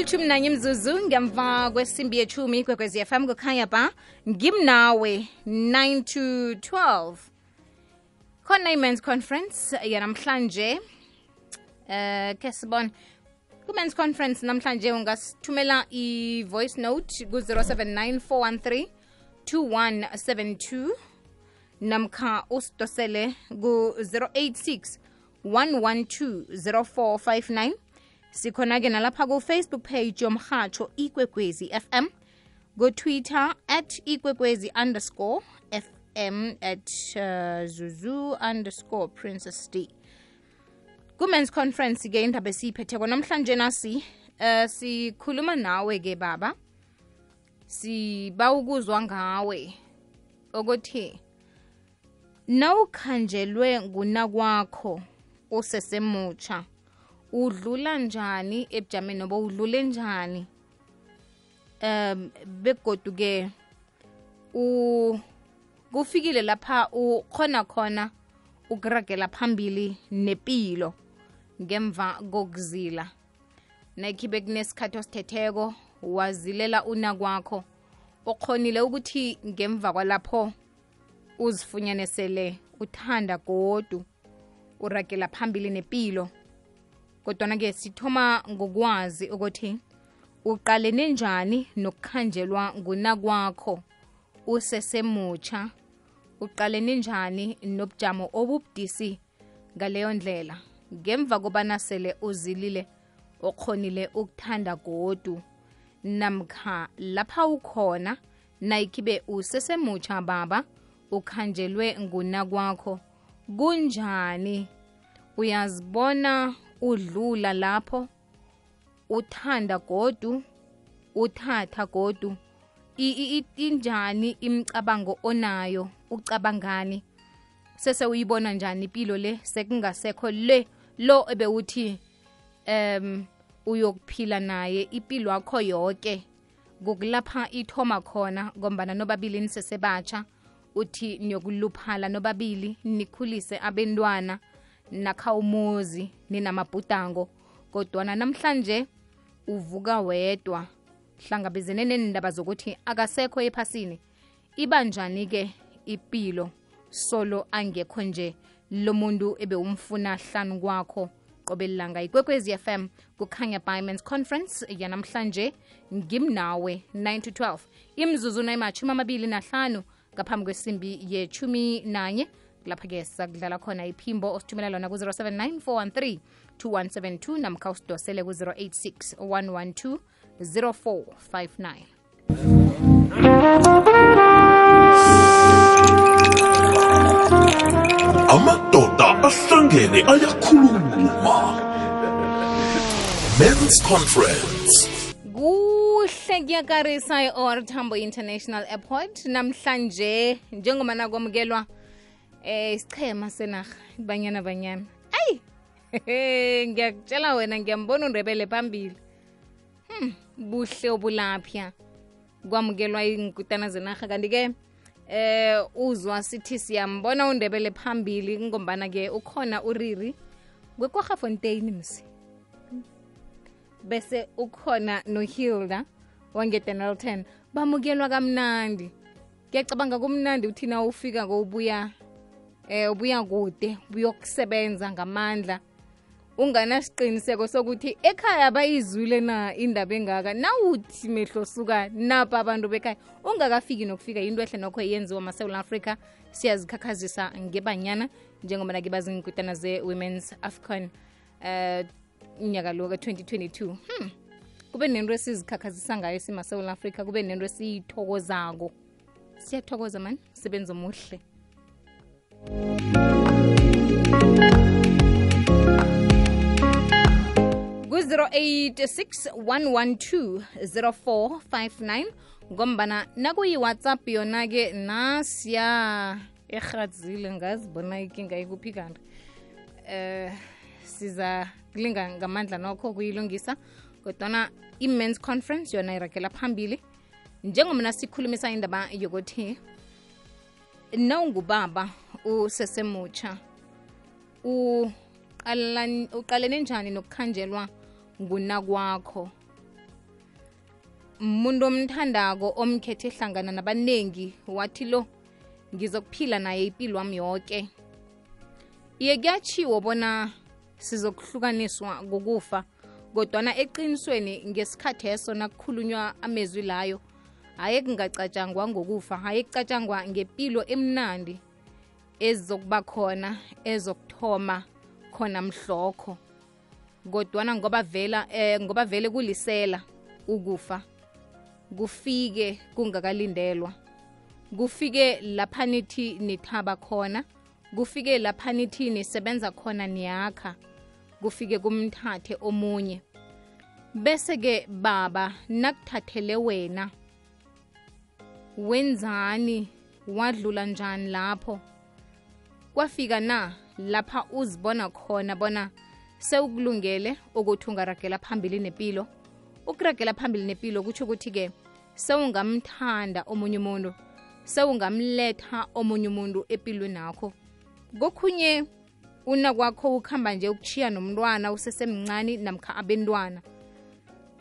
ilithumi nanye mzuzu ngemva kwesimbi yethumi kwekwezi fm kukhanya ba ngimnawe 9 to 12 khona i-mans conference yanamhlanje uh ke sibone. Ku-mans conference namhlanje ungasithumela i-voice note ku-079 413 2172 namkha usidosele ku-086 112 0459 sikhona-ke nalapha ku-facebook page yomhatsho ikwekwezi fm ku-twitter at ikwekwezi underscore fm at uh, zuzu underscore princess d. Ku-mens conference-ke indaba esiyiphetheko namhlanje nasi uh, sikhuluma nawe-ke baba. Siba ukuzwa ngawe ukuthi nawukhanjelwe ngunakwakho usesemutsha udlula njani ebujameni noba udlule njani? Um begodu ke kufikile lapha ukhona khona ukuragela phambili nepilo ngemva kokuzila. Nakhibe kunesikhathi osithetheko wazilela una kwakho okhonile ukuthi ngemva kwalapho uzifunyane sele uthanda godu uragela phambili nepilo kodwana-ke sithoma ngokwazi ukuthi uqalene njani nokukhanjelwa ngunakwakho usesemutsha uqalene njani nobujamo obubudisi ngaleyo ndlela. Ngemva kobana sele uzilile okhonile ukuthanda godu namkha lapha ukhona nayikhibe usesemutsha baba ukhanjelwe ngunakwakho kunjani? Uyazibona udlula lapho uthanda godu uthatha godu. Injani imicabango onayo? Ucabangani? Sese uyibona njani impilo le? Sekungasekho le lo ebewuthi um uyokuphila naye impilo yakho yonke kukulapha ithoma khona ngombana nobabili nisesebatsha uthi niyokuluphala nobabili nikhulise abentwana. Nakha umuzi ninamabhudango kodwana namhlanje uvuka wedwa. Hlangabezene nendaba zokuthi akasekho ephasini. Iba njani-ke ipilo solo angekho nje lo muntu ebewumfuna hlanu kwakho? Qobelilanga ikwekwezi fm kukhanya bymans conference yanamhlanje ngimnawe 9 to 12 imzuzu nayimatshumi amabili nahlanu ngaphambi kwesimbi yechumi nanye lapha-ke sakudlala khona iphimbo osithumela lona ku-079 413 2172 namkha usidosele ku-086 112 0459 amadoda ahlangene ayakhuluma. Men's conference. Kuhle kuyakarisa i-or tambo international airport. Namhlanje njengoba kwamukelwa eh isichema senarha banyana. Banyana ayi ngiyakutshela wena ngiyambona undebele phambili. Hmm buhle obulaphya kwamukelwa iinkutana zenarha kanti-ke eh uzwa sithi siyambona undebele phambili ngombana-ke ukhona uriri kwekwarhafontein msi. Bese ukhona nohilda wangedenelton bamukelwa kamnandi. Ngiyacabanga kumnandi uthina ufika ngoubuya eh ubuya kude buyokusebenza ngamandla. Unganasiqiniseko sokuthi ekhaya bayizwile na indaba engaka? Nawuthi mehlo suka napa abantu bekhaya ungakafiki nokufika into ehle nokho yenziwa masewula africa siyazikhakhazisa ngebanyana njengoba nake bazinkutana ze-women's afcon uh unyaka lo ka-2022 hmm. kube nento esizikhakhazisa ngayo simasewula africa kube nento esiyithokozako. Siyathokoza mani sebenza omuhle ku-086 112 0459 ngombana nakuyi-whatsapp yona-ke nasiya erhadzile ngazibona ikinga ikuphi kanti eh siza kulinga ngamandla nokho kuyilungisa kodwana i-mans conference yona irakela phambili. Njengomna sikhulumisa indaba yokuthi nawungubaba usesemutsha. Uqalene njani nokukhanjelwa ngunakwakho? Umuntu omthandako omkhethe hlangana nabanengi wathi lo ngizokuphila naye impilo wami yoke. Iye kuyatshiwo bona sizokuhlukaniswa kokufa kodwana eqinisweni ngesikhathi eso nakukhulunywa amezwi layo haye kungacatshangwa ngokufa haye kucatshangwa ngempilo emnandi ezizokuba khona ezokuthoma khona mhlokho. Kodwana ngoba vela eh, ngoba vele kulisela ukufa kufike kungakalindelwa. Kufike lapha nithi nithaba khona kufike lapha nithi nisebenza khona niyakha kufike kumthathe omunye. Bese-ke baba nakuthathele wena wenzani? Wadlula njani lapho? Kwafika na lapha uzibona khona bona sewukulungele ukuthi ungaragela phambili nempilo ukuragela phambili nempilo kutsho ukuthi-ke sewungamthanda omunye umuntu sewungamletha omunye umuntu empilweni nakho kokhunye una kwakho ukuhamba nje ukuchiya nomntwana usesemncane namkha abentwana.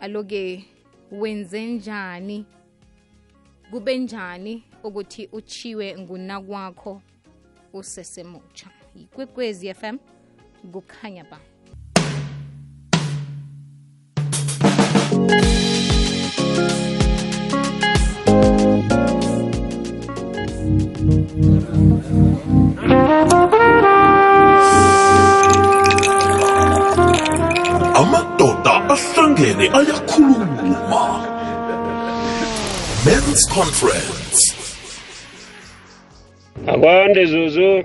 Aloke wenze njani kube njani ukuthi uchiwe nguna kwakho usesemutsha yikwekwezi fm kukhanya ba conference. Akwande zuzu.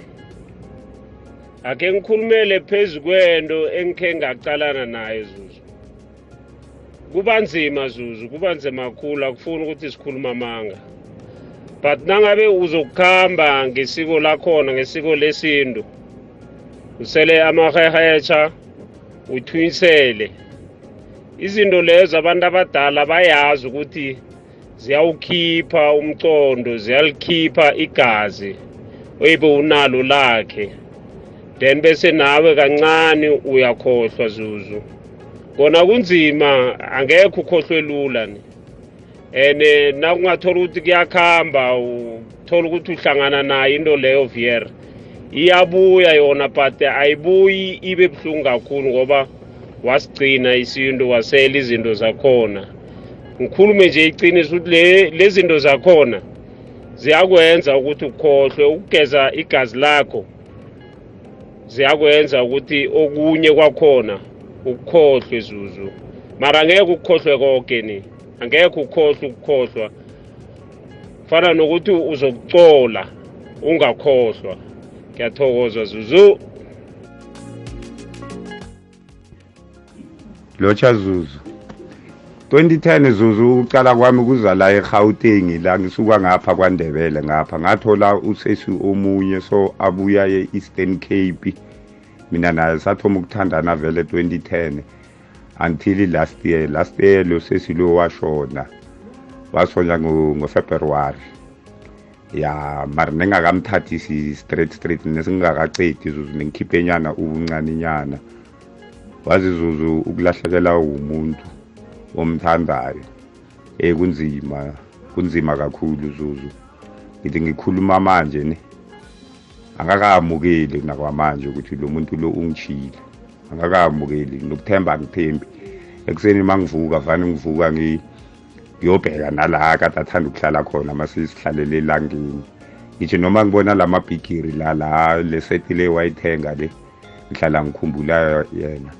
Ake ngikhulumele phezu kwento engikhe ngacalana nayo zuzu. Kuba nzima zuzu kuba nzima kakhulu akufuni ukuthi sikhuluma amanga but nangabe uzokuhamba ngesiko lakhona ngesiko lesintu usele amahehetsha uthunyisele izinto lezo abantu abadala bayazi ukuthi ziyawukhipha umcondo ziyalikhipha igazi. Oyibe unalo lakhe. Then bese nawe kancane uyakhohlwa zuzu. Kona kunzima angekho ukhohlwe lula ni. And nakungathola ukuthi kuyakhamba uthola ukuthi uhlangana nayo into leyo viera iyabuya yona but ayibuyi ibe buhlungu kakhulu ngoba wasigcina isintu wasela izinto zakhona. Ngikhulume nje iqiniso ukuthi le le zinto zakhona ziyakwenza ukuthi ukhohlwe ukugeza igazi lakho. Ziyakwenza ukuthi okunye kwakhona ukukhohlwe zuzu. Mara angeke ukukhohlwe konke ni angeke ukhohlwe ukukhohlwa. Fana nokuthi uzokucola ungakhohlwa. Ngiyathokoza zuzu. Lotsha zuzu. 2010 zuzu ucala kwami kuza la eGauteng la ngisuka ngapha kwaNdebele ngapha. Ngathola usesi omunye so abuya e-Eastern Cape. Mina naye sathoma ukuthandana vele 2010 until last year. Last year lo sesi lo washona. Washona ngoFebruary. Ya mara nengakamthathisi straight straight nesingakacedi zuzu nengikhiphe nyana ubuncane nyana. Wazizuzu ukulahlekelwa umuntu. Omthandayo. Eh kunzima kunzima kakhulu zuzu. Ngithi ngikhuluma manje ne angakaamukeli nakwamanje ukuthi lo muntu lo ungishile angakaamukeli nokuthemba ngithembi ekuseni mangivuka vane ngivuka ngiyobheka nala kade athanda ukuhlala khona masisihlalele elangeni. Ngisho noma ngibona lamabhigiri la la leseti le wayithenga le ngihlala ngikhumbula yena.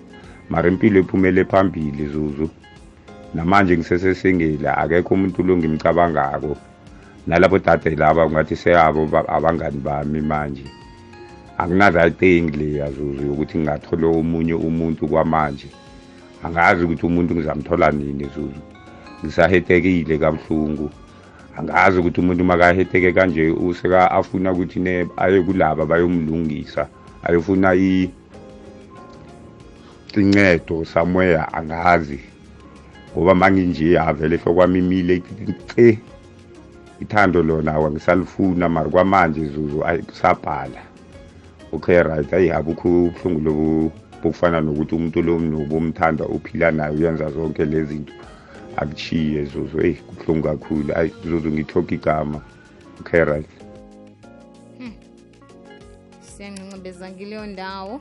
Mara impilo ephumele phambili zuzu. Namanje ngisesesengile akekho umuntu lo ngimcabangako nalabo dade laba ngathi seyabo abangani bami manje. Akunaright thing leya zuzu yokuthi ngingathola omunye umuntu kwamanje. Angazi ukuthi umuntu ngizamthola nini zuzu. Ngisahetekile kabuhlungu. Angazi ukuthi umuntu makaheteke kanje useka afuna ukuthi ne aye kulaba bayomlungisa ayofuna incedo somewhere angazi. Ngoba manginje avele hlokwami imile ce ithando lona wangisalifuna mari kwamanje zuzu kusabhala. Okay right. Ayi abukho ubuhlungu lobu bokufana nokuthi umuntu lo nobomthanda uphila naye uyenza zonke lezi zinto. Akuchiye zuzu. Eyi kubuhlungu kakhulu. Ayi zuzu ngithoka igama. Okay right. Siyancancabeza kileyo ndawo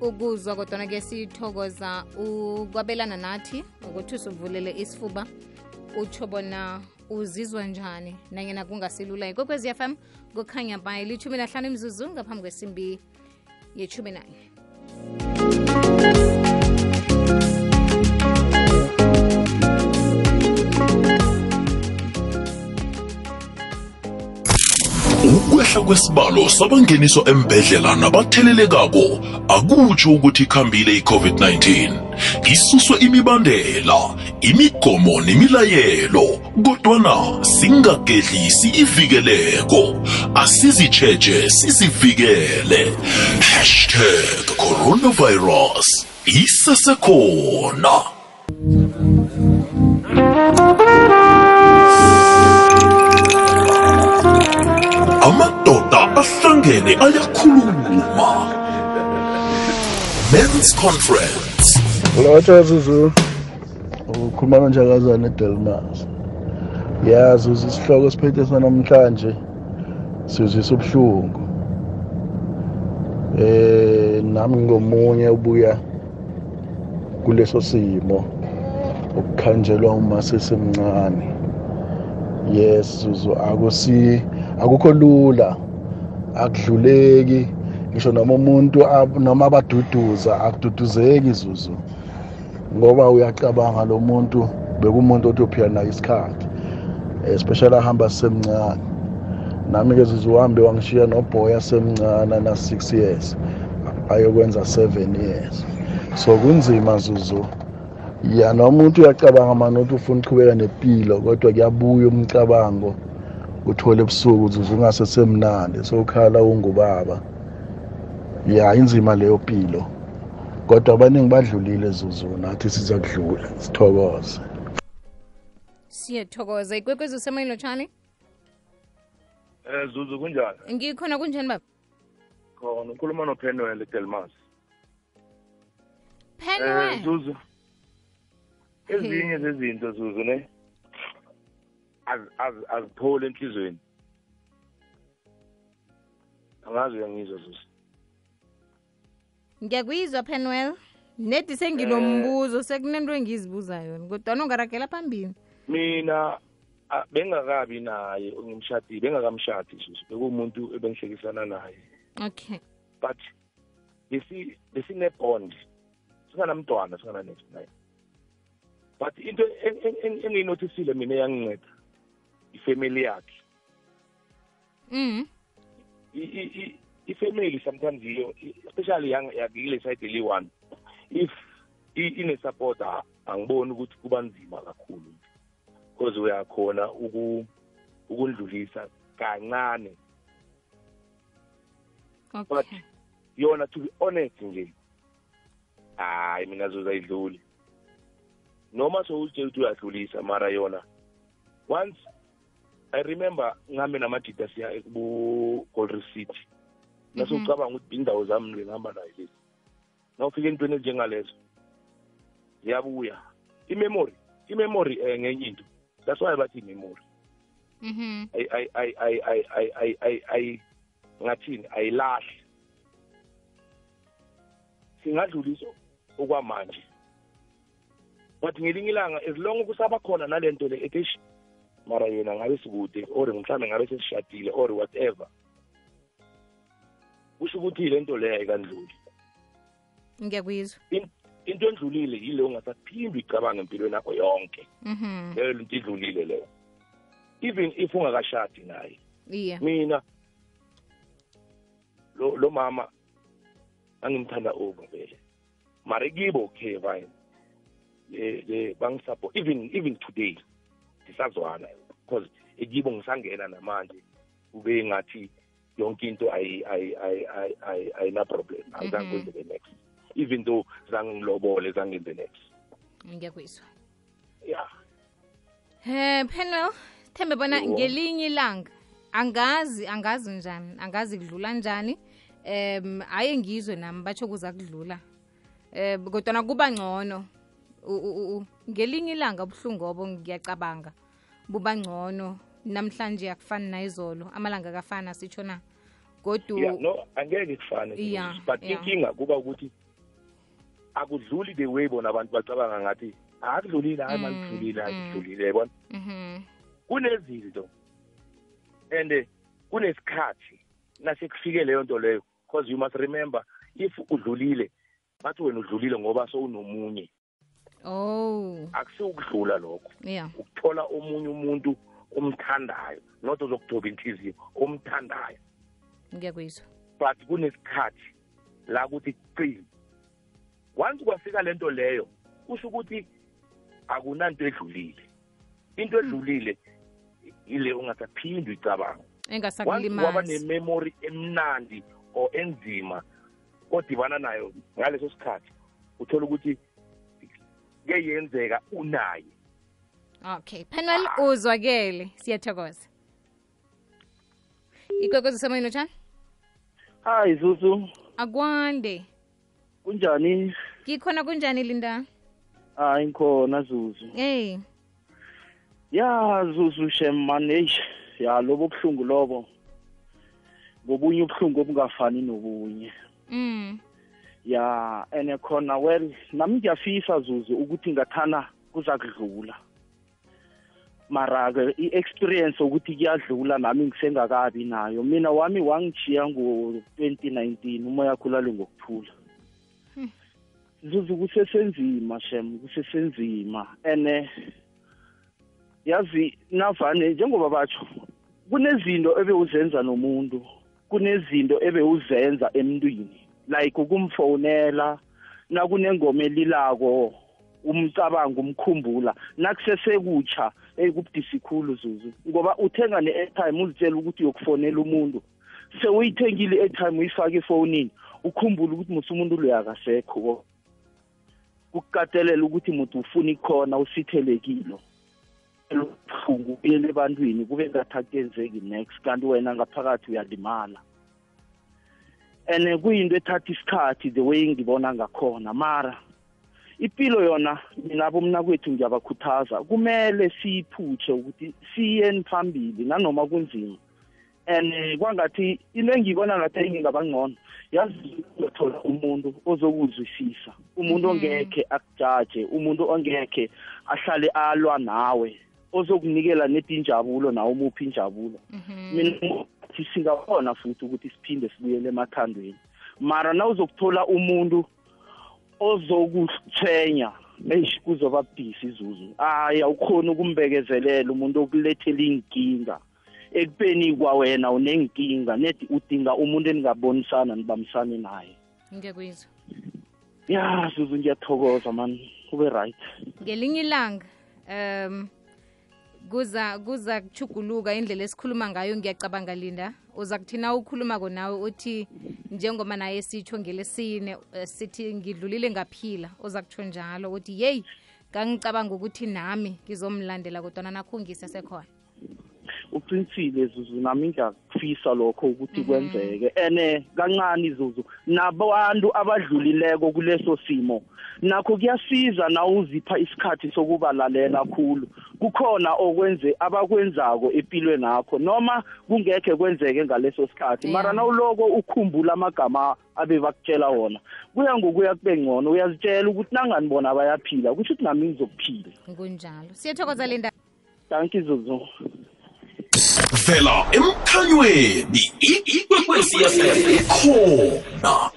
ukuzwa kodwana ke sithokoza ukwabelana nathi ukuthi usuvulele isifuba utsho bona uzizwa njani nanyena kungasilula. Ikwekwezi fm kukhanya bayi lithumi nahlanu imzuzu ngaphambi kwesimbi yethumi nanye ukwehla kwesibalo sabangeniswa embedlela nabathelelekako. Akutsho ukuthi ikhambile i-covid-19 isuswe imibandela imigomo nemilayelo kodwana singagedlisi ivikeleko. Asizitsheje sizivikele. Hashtag coronavirus isesekhona ahlangene ayakhuluma men's conference. Lotsha Zuzu. Ukhuluma kanjakazana eDelmas. Ya Zuzu isihloko siphethe sanamhlanje. Sizwisa ubuhlungu eh nami ngomunye ubuya kuleso simo. Ukukhanjelwa uma sesemncane yes Zuzu akusi akukho lula. Akudluleki ngisho noma umuntu ab- noma abaduduza akududuzeki Zuzu. Ngoba uyacabanga lo muntu bekumuntu othi uphila naye isikhathi especially ahamba semncane nami ke Zuzu uhambe wangishiya noboya semncane na 6 years ayokwenza 7 years. So kunzima Zuzu. Ya noma umuntu uyacabanga manje ukuthi ufuna ukuqhubeka nempilo kodwa kuyabuya umcabango. Uthole ebusuku Zuzu ungase semnandi sowukhala ungubaba. Ya inzima leyo pilo kodwa abaningi badlulile Zuzu nathi siza kudlula sithokoze. Siyathokoza. Ikwekwezi usemoyeni lotshani Eh Zuzu kunjani? ngikhona kunjani baba? Khona ukhuluma noPenwell eDelmas. Eh penwe Zuzu. Ezinye zezinto Zuzu ne azipholi enhlizweni. Angazi uyangizwa zusi ngiyakwizwa penwell nedi senginombuzo eh. sekunento engizibuza yona kodwana ungaragela phambili. Mina bengakabi naye ngimshadile bengakamshadi susu bekuwumuntu ebengihlekisana naye. Okay. But besinebond singanamntwana singananexnaye but into engiyinothisile mina eyanginceda. Ifamily yakhe. mm. Ifamily sometimes yiyo especially yakile side eli one if i- ine support a- angiboni ukuthi kuba nzima kakhulu because uyakhona uku ukundlulisa kancane. But okay yona to be honest nje hayi mina zozayidluli noma sowutshela ukuthi uyadlulisa mara yona once i remember ngihambe namadida siya ku-golri city. Nasocabanga mhm. ukuthi indawo zami ngihamba nayo lezi. Nawufika entweni ezinjengalezo ziyabuya. Imemory imemory um ngenye into. That's why bathi imemory. Ngathini? Ayilahli singadluliso okwamanje. But ngelinye ilanga as long kusaba khona nale nto le etation mara yena ngabe sikude or mhlawumbe ngabe sesishadile or whatever. Kusho ukuthi le nto leyo ayikandluli. Ngiyakuyizwa In- into endlulile yile ungasaphindi uyicabange empilweni yakho yonke. Mhm. Leyo nto idlulile leyo. Even if ungakashadi naye. Mina lo lo mama angimthanda over vele. Mara kibo okay fine. Le le bangisupport even even today. ndisazwana because ekibo ngisangena namanje kube ngathi yonke into ayinaproblem azange mhm. the next. Even though zange ngilobole zange the next. Ngiyakwizwa ya. Um panel thembe bona ngelinye ilanga angazi angazi njani angazi kudlula njani. Um hhayi ngizwe nami batsho kuza kudlula. Um kodwana kuba ngcono. Ngelinye ilanga ubuhlungu obo ngiyacabanga. Buba ngcono. Namhlanje akufani nayizolo. Amalanga akafana sitsho na? Godu yeah no angeke kufane Yeah, but yeah. inkinga kuba ukuthi akudluli the way bona abantu bacabanga ngathi akudlulile hayi Mm, malidlulile mm. akudlulile yabona? Mhm kunezinto and kunesikhathi nasekufike leyo nto leyo because you must remember if udlulile bathi wena udlulile ngoba sowunomunye. Oh. Akusiwukudlula lokho. Yeah. Ukuthola omunye umuntu omthandayo not ozokudobha inhliziyo omthandayo. Ngiyakuyizwa. But kunesikhathi la kuthi qini. Once kwafika lento leyo kusho ukuthi akunanto edlulile. Into edlulile ile ungasaphindi uyicabanga once waba engasakulimazi ne-memory emnandi or enzima odibana nayo ngaleso sikhathi uthola ukuthi kuyenzeka unaye. Okay panel uzwakele. Siyathokoza. Ikwekwezi semoyeni utshani hayi zuzu. Akwande. Kunjani? Ngikhona kunjani linda? Hayi ngikhona zuzu. Hey. Ya zuzu eish ya lobo buhlungu lobo. Ngobunye ubuhlungu obungafani nobunye. Mm ya ene khona well nami ngiyafisa zuzu ukuthi ngathana kuza kudlula mara-ke i-experience ukuthi kuyadlula nami ngisengakabi nayo mina wami wangijiya ngo-2019 umoya khulale ngokuthula. Zuzu kusesenzima shem kusesenzima. Ene yazi navane njengoba batsho kunezinto ebewuzenza nomuntu kunezinto ebewuzenza emntwini. Like ukumfonela nakunengoma elilako umcabango umkhumbula. Nakusesekutsha ekubudisi khulu zuzu ngoba uthenga ne-airtime uzitshela ukuthi uyokufonela umuntu. Sewuyithengile i-airtime uyifake efonini ukhumbule ukuthi musa umuntu loyo akasekho kukukatelela ukuthi muthi ufuna ikhona usithelekilo buhlungu uyele ebantwini kube ngathi akuyenzeki next kanti wena ngaphakathi uyalimala. And kuyinto ethatha isikhathi the way ngibona ngakhona. Mara impilo yona mina bomna kwethu ngiyabakhuthaza kumele siyiphutshe ukuthi siyeni phambili nanoma kunzima. And kwangathi into engiyibona ngathi engingaba ngcono yazi uzothola umuntu ozokuzwisisa. Umuntu ongekhe akujaje umuntu ongekhe ahlale alwa nawe ozokunikela neti injabulo. Nawe umuphi injabulo minathi singabona futhi ukuthi siphinde sibuyele emathandweni. Mara na uzokuthola umuntu ozokuthenya eish kuzoba budisi izuzu. Hayi awukhoni ukumbekezelela umuntu okulethela inkinga ekubeni kwawena unenkinga nedi udinga umuntu eningabonisana nibambisane naye. Ngiyakuyizwa ya zuzu ngiyathokoza man. Kube right. Ngelinye ilanga um kuza kuza kuchuguluka indlela esikhuluma ngayo ngiyacabanga linda. Uza kuthina ukhuluma-ko nawe uthi njengoba naye sitsho ngelesine eh, sithi ngidlulile ngaphila. Uza kutsho njalo uthi yeyi ngangicabanga ukuthi nami ngizomlandela kodwana nakho ngisesekhona. Uqinisile zuzu nami ngiyakufisa lokho ukuthi kwenzeke. Ene kancane zuzu nabantu abadlulileko kuleso simo nakho kuyasiza na uzipha isikhathi sokubalalela kakhulu kukhona okwenze abakwenzako empilweni nakho noma kungekhe kwenzeke ngaleso sikhathi. Mara nawuloko ukhumbula amagama abe bakutshela wona kuya ngokuya kube ngcono. Uyazitshela ukuthi nangani bona bayaphila kusho ukuthi nami ngizokuphila. Kunjalo. Siyathokoza linda. Danki zuzu. Vela emkhanyweni. Ikwekwezi fm khona